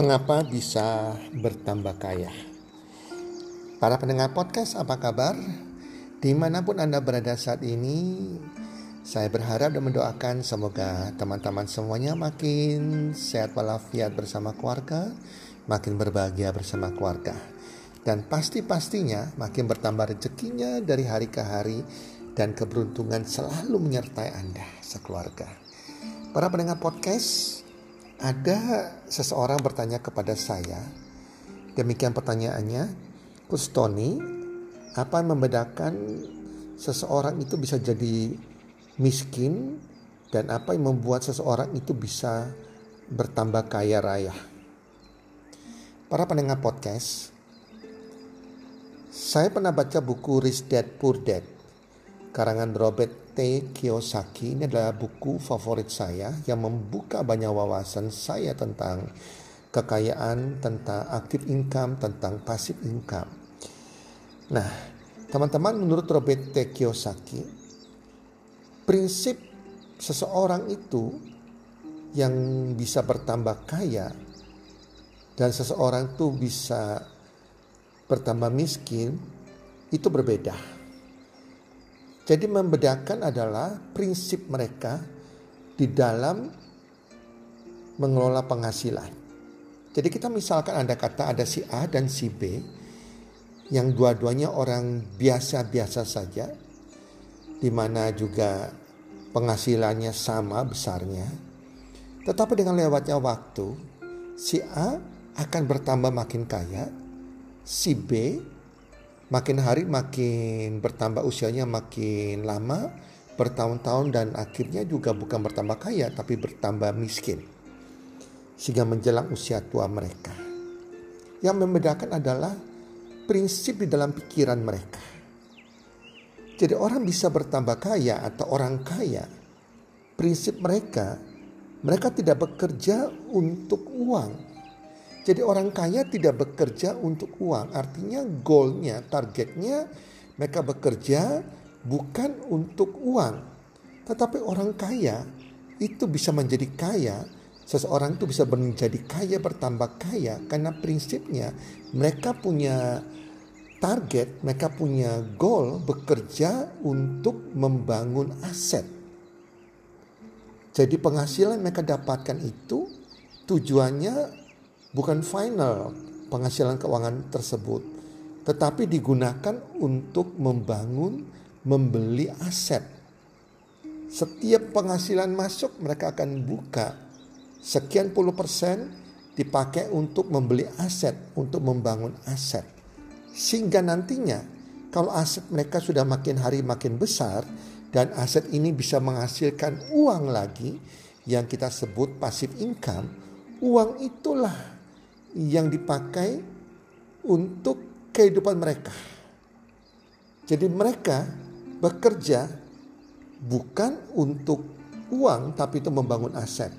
Mengapa bisa bertambah kaya? Para pendengar podcast, apa kabar? Di mana pun Anda berada saat ini, saya berharap dan mendoakan semoga teman-teman semuanya makin sehat walafiat bersama keluarga, makin berbahagia bersama keluarga. Dan pasti-pastinya makin bertambah rezekinya dari hari ke hari dan keberuntungan selalu menyertai Anda sekeluarga. Para pendengar podcast, ada seseorang bertanya kepada saya, demikian pertanyaannya, Tony, apa membedakan seseorang itu bisa jadi miskin dan apa yang membuat seseorang itu bisa bertambah kaya raya? Para pendengar podcast, saya pernah baca buku Rich Dad Poor Dad karangan Robert Kiyosaki ini adalah buku favorit saya yang membuka banyak wawasan saya tentang kekayaan, tentang active income, tentang passive income. Nah, teman-teman menurut Robert T. Kiyosaki, prinsip seseorang itu yang bisa bertambah kaya dan seseorang itu bisa bertambah miskin itu berbeda. Jadi membedakan adalah prinsip mereka di dalam mengelola penghasilan. Jadi kita misalkan ada kata ada si A dan si B yang dua-duanya orang biasa-biasa saja di mana juga penghasilannya sama besarnya. Tetapi dengan lewatnya waktu si A akan bertambah makin kaya, si B makin hari makin bertambah usianya makin lama, bertahun-tahun dan akhirnya juga bukan bertambah kaya tapi bertambah miskin. Sehingga menjelang usia tua mereka. Yang membedakan adalah prinsip di dalam pikiran mereka. Jadi orang bisa bertambah kaya atau orang kaya, prinsip mereka, mereka tidak bekerja untuk uang, jadi orang kaya tidak bekerja untuk uang. Artinya goalnya, targetnya mereka bekerja bukan untuk uang. Tetapi orang kaya itu bisa menjadi kaya. Seseorang itu bisa menjadi kaya bertambah kaya karena prinsipnya mereka punya target, mereka punya goal bekerja untuk membangun aset. Jadi penghasilan mereka dapatkan itu tujuannya bukan final penghasilan keuangan tersebut, tetapi digunakan untuk membangun, membeli aset. Setiap penghasilan masuk mereka akan buka sekian puluh persen dipakai untuk membeli aset, untuk membangun aset. Sehingga nantinya kalau aset mereka sudah makin hari makin besar dan aset ini bisa menghasilkan uang lagi yang kita sebut passive income, uang itulah yang dipakai untuk kehidupan mereka. Jadi mereka bekerja bukan untuk uang tapi itu membangun aset.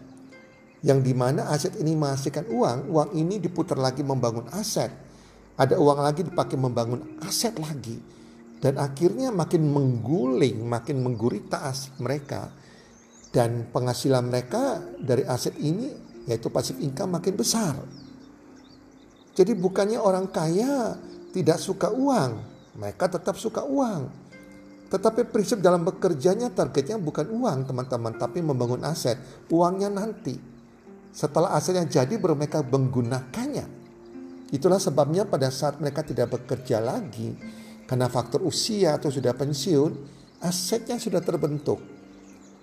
Yang di mana aset ini menghasilkan uang, uang ini diputar lagi membangun aset. Ada uang lagi dipakai membangun aset lagi. Dan akhirnya makin mengguling, makin menggurita aset mereka. Dan penghasilan mereka dari aset ini yaitu pasif income makin besar. Jadi bukannya orang kaya tidak suka uang, mereka tetap suka uang. Tetapi prinsip dalam bekerjanya targetnya bukan uang teman-teman, tapi membangun aset. Uangnya nanti. Setelah asetnya jadi baru mereka menggunakannya. Itulah sebabnya pada saat mereka tidak bekerja lagi, karena faktor usia atau sudah pensiun, asetnya sudah terbentuk.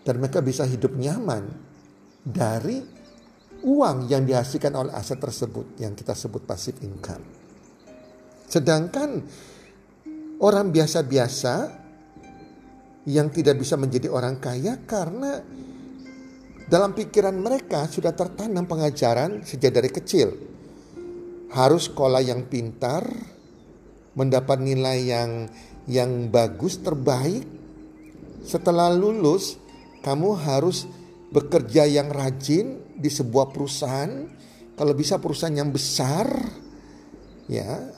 Dan mereka bisa hidup nyaman dari uang yang dihasilkan oleh aset tersebut yang kita sebut passive income. Sedangkan orang biasa-biasa yang tidak bisa menjadi orang kaya karena dalam pikiran mereka sudah tertanam pengajaran sejak dari kecil. Harus sekolah yang pintar, mendapat nilai yang yang bagus terbaik. Setelah lulus, kamu harus bekerja yang rajin di sebuah perusahaan, kalau bisa perusahaan yang besar, ya,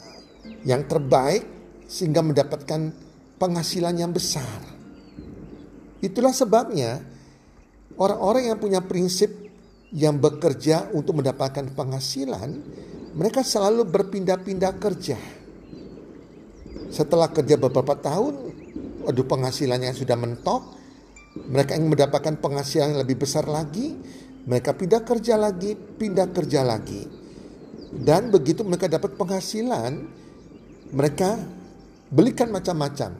yang terbaik sehingga mendapatkan penghasilan yang besar. Itulah sebabnya orang-orang yang punya prinsip yang bekerja untuk mendapatkan penghasilan, mereka selalu berpindah-pindah kerja. Setelah kerja beberapa tahun, aduh penghasilannya sudah mentok, mereka ingin mendapatkan penghasilan yang lebih besar lagi, mereka pindah kerja lagi, pindah kerja lagi. Dan begitu mereka dapat penghasilan, mereka belikan macam-macam.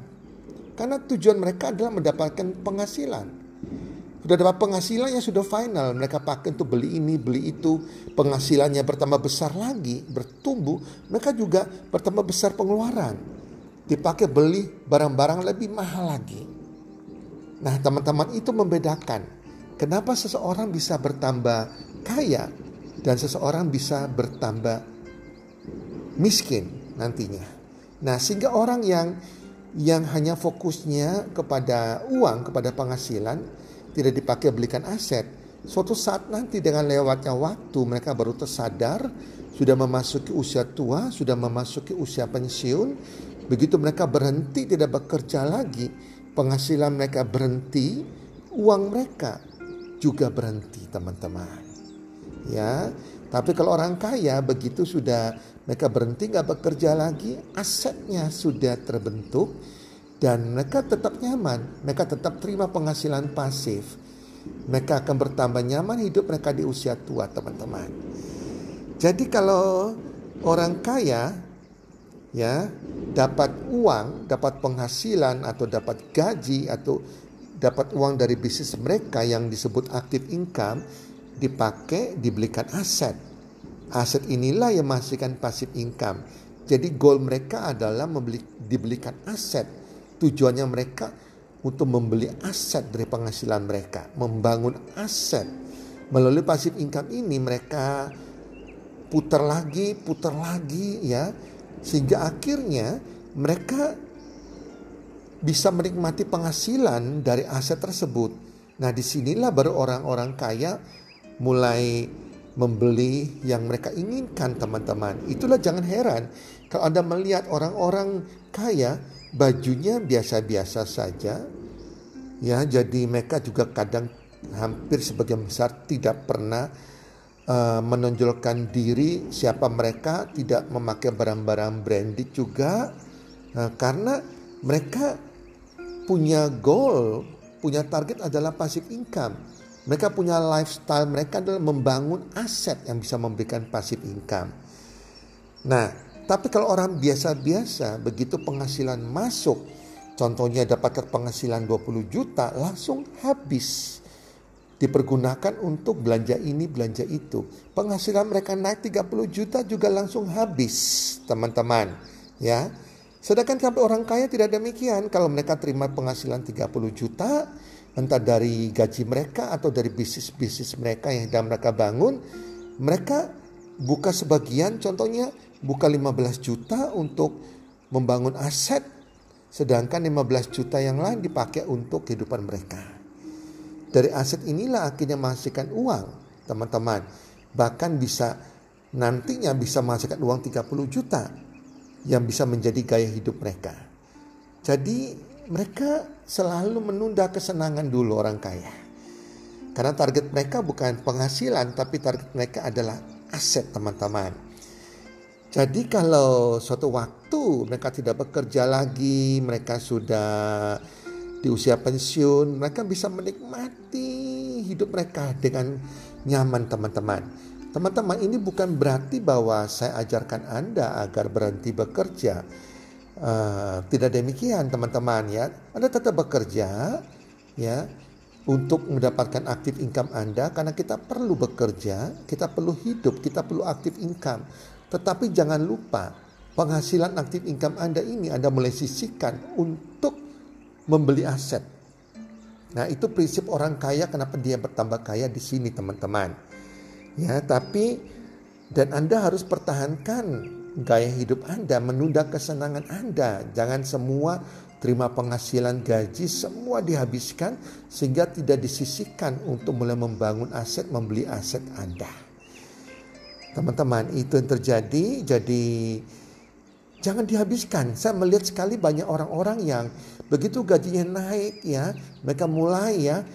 Karena tujuan mereka adalah mendapatkan penghasilan. Sudah dapat penghasilan yang sudah final, mereka pakai untuk beli ini, beli itu, penghasilannya bertambah besar lagi, bertumbuh, mereka juga bertambah besar pengeluaran. Dipakai beli barang-barang lebih mahal lagi. Nah, teman-teman itu membedakan kenapa seseorang bisa bertambah kaya dan seseorang bisa bertambah miskin nantinya. Nah, sehingga orang yang yang hanya fokusnya kepada uang, kepada penghasilan, tidak dipakai belikan aset. Suatu saat nanti dengan lewatnya waktu mereka baru tersadar, sudah memasuki usia tua, sudah memasuki usia pensiun. Begitu mereka berhenti tidak bekerja lagi, penghasilan mereka berhenti, uang mereka juga berhenti, teman-teman. Ya, tapi kalau orang kaya begitu sudah mereka berhenti nggak bekerja lagi, asetnya sudah terbentuk dan mereka tetap nyaman, mereka tetap terima penghasilan pasif. Mereka akan bertambah nyaman hidup mereka di usia tua, teman-teman. Jadi kalau orang kaya ya dapat uang, dapat penghasilan atau dapat gaji atau dapat uang dari bisnis mereka yang disebut active income dipakai dibelikan aset Aset inilah yang menghasilkan passive income. Jadi goal mereka adalah membeli, dibelikan aset. Tujuannya mereka untuk membeli aset dari penghasilan mereka, membangun aset. Melalui passive income ini mereka putar lagi, putar lagi ya. Sehingga akhirnya mereka bisa menikmati penghasilan dari aset tersebut. Nah di sinilah baru orang-orang kaya mulai membeli yang mereka inginkan teman-teman. Itulah jangan heran kalau Anda melihat orang-orang kaya bajunya biasa-biasa saja. Ya, jadi mereka juga kadang hampir sebagian besar tidak pernah uh, menonjolkan diri siapa mereka, tidak memakai barang-barang branded juga. Nah, karena mereka punya goal, punya target adalah passive income mereka punya lifestyle mereka adalah membangun aset yang bisa memberikan passive income. Nah, tapi kalau orang biasa-biasa begitu penghasilan masuk, contohnya dapat penghasilan 20 juta langsung habis. Dipergunakan untuk belanja ini, belanja itu. Penghasilan mereka naik 30 juta juga langsung habis, teman-teman. Ya. Sedangkan sampai orang kaya tidak demikian. Kalau mereka terima penghasilan 30 juta, entah dari gaji mereka atau dari bisnis-bisnis mereka yang sedang mereka bangun, mereka buka sebagian contohnya buka 15 juta untuk membangun aset sedangkan 15 juta yang lain dipakai untuk kehidupan mereka. Dari aset inilah akhirnya menghasilkan uang, teman-teman. Bahkan bisa nantinya bisa menghasilkan uang 30 juta yang bisa menjadi gaya hidup mereka. Jadi mereka selalu menunda kesenangan dulu orang kaya. Karena target mereka bukan penghasilan, tapi target mereka adalah aset teman-teman. Jadi kalau suatu waktu mereka tidak bekerja lagi, mereka sudah di usia pensiun, mereka bisa menikmati hidup mereka dengan nyaman teman-teman. Teman-teman ini bukan berarti bahwa saya ajarkan Anda agar berhenti bekerja Uh, tidak demikian teman-teman ya. Anda tetap bekerja ya untuk mendapatkan aktif income Anda karena kita perlu bekerja, kita perlu hidup, kita perlu aktif income. Tetapi jangan lupa penghasilan aktif income Anda ini Anda mulai sisihkan untuk membeli aset. Nah, itu prinsip orang kaya kenapa dia bertambah kaya di sini teman-teman. Ya, tapi dan Anda harus pertahankan gaya hidup Anda, menunda kesenangan Anda. Jangan semua terima penghasilan gaji, semua dihabiskan sehingga tidak disisihkan untuk mulai membangun aset, membeli aset Anda. Teman-teman, itu yang terjadi. Jadi jangan dihabiskan. Saya melihat sekali banyak orang-orang yang begitu gajinya naik ya, mereka mulai ya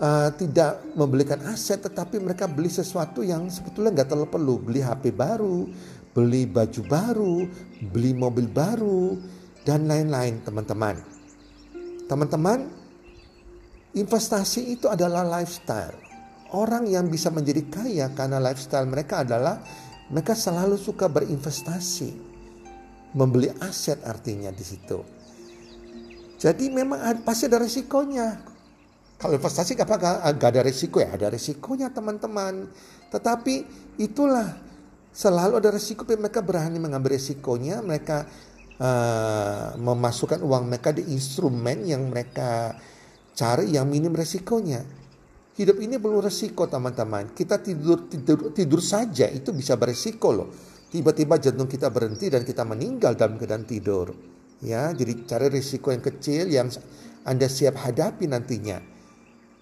uh, tidak membelikan aset tetapi mereka beli sesuatu yang sebetulnya nggak terlalu perlu. Beli HP baru beli baju baru beli mobil baru dan lain-lain teman-teman. Teman-teman investasi itu adalah lifestyle. Orang yang bisa menjadi kaya karena lifestyle mereka adalah mereka selalu suka berinvestasi. Membeli aset artinya di situ. Jadi memang pasti ada resikonya kalau investasi apakah gak ada risiko ya? Ada risikonya teman-teman. Tetapi itulah selalu ada risiko. Tapi mereka berani mengambil risikonya. Mereka uh, memasukkan uang mereka di instrumen yang mereka cari yang minim risikonya. Hidup ini perlu risiko teman-teman. Kita tidur, tidur tidur saja itu bisa berisiko loh. Tiba-tiba jantung kita berhenti dan kita meninggal dalam keadaan tidur. Ya, jadi cari risiko yang kecil yang Anda siap hadapi nantinya.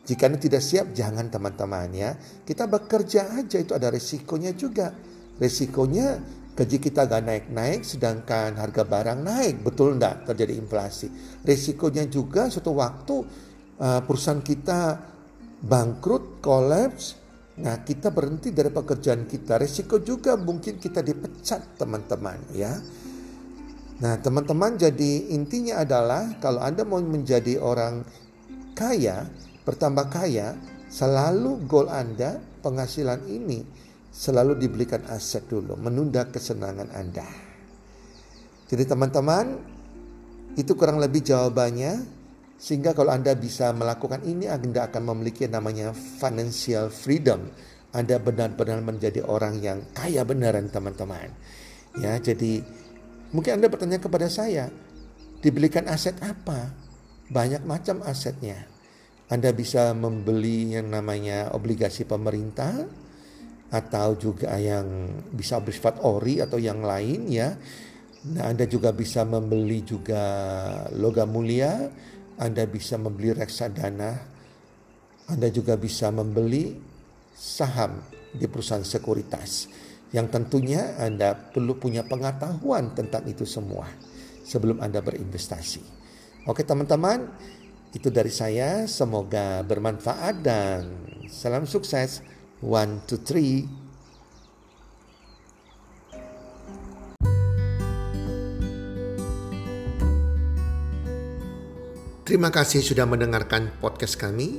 Jika Anda tidak siap, jangan teman-teman ya. Kita bekerja aja itu ada resikonya juga. Resikonya gaji kita gak naik-naik sedangkan harga barang naik. Betul enggak terjadi inflasi. Resikonya juga suatu waktu uh, perusahaan kita bangkrut, kolaps. Nah kita berhenti dari pekerjaan kita. Resiko juga mungkin kita dipecat teman-teman ya. Nah teman-teman jadi intinya adalah kalau Anda mau menjadi orang kaya bertambah kaya, selalu goal Anda, penghasilan ini selalu dibelikan aset dulu, menunda kesenangan Anda. Jadi teman-teman, itu kurang lebih jawabannya. Sehingga kalau Anda bisa melakukan ini, Anda akan memiliki namanya financial freedom. Anda benar-benar menjadi orang yang kaya beneran teman-teman. Ya, jadi mungkin Anda bertanya kepada saya, dibelikan aset apa? Banyak macam asetnya. Anda bisa membeli yang namanya obligasi pemerintah atau juga yang bisa bersifat ori atau yang lain ya. Nah, Anda juga bisa membeli juga logam mulia, Anda bisa membeli reksadana, Anda juga bisa membeli saham di perusahaan sekuritas. Yang tentunya Anda perlu punya pengetahuan tentang itu semua sebelum Anda berinvestasi. Oke teman-teman, itu dari saya, semoga bermanfaat dan salam sukses. One, two, three. Terima kasih sudah mendengarkan podcast kami.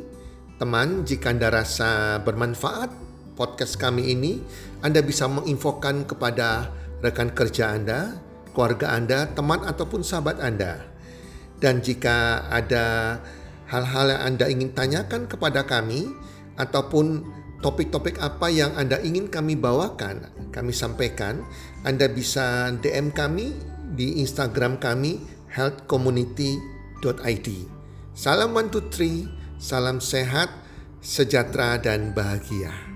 Teman, jika Anda rasa bermanfaat podcast kami ini, Anda bisa menginfokan kepada rekan kerja Anda, keluarga Anda, teman ataupun sahabat Anda. Dan jika ada hal-hal yang Anda ingin tanyakan kepada kami ataupun topik-topik apa yang Anda ingin kami bawakan, kami sampaikan, Anda bisa DM kami di Instagram kami healthcommunity.id. Salam one two three, salam sehat, sejahtera dan bahagia.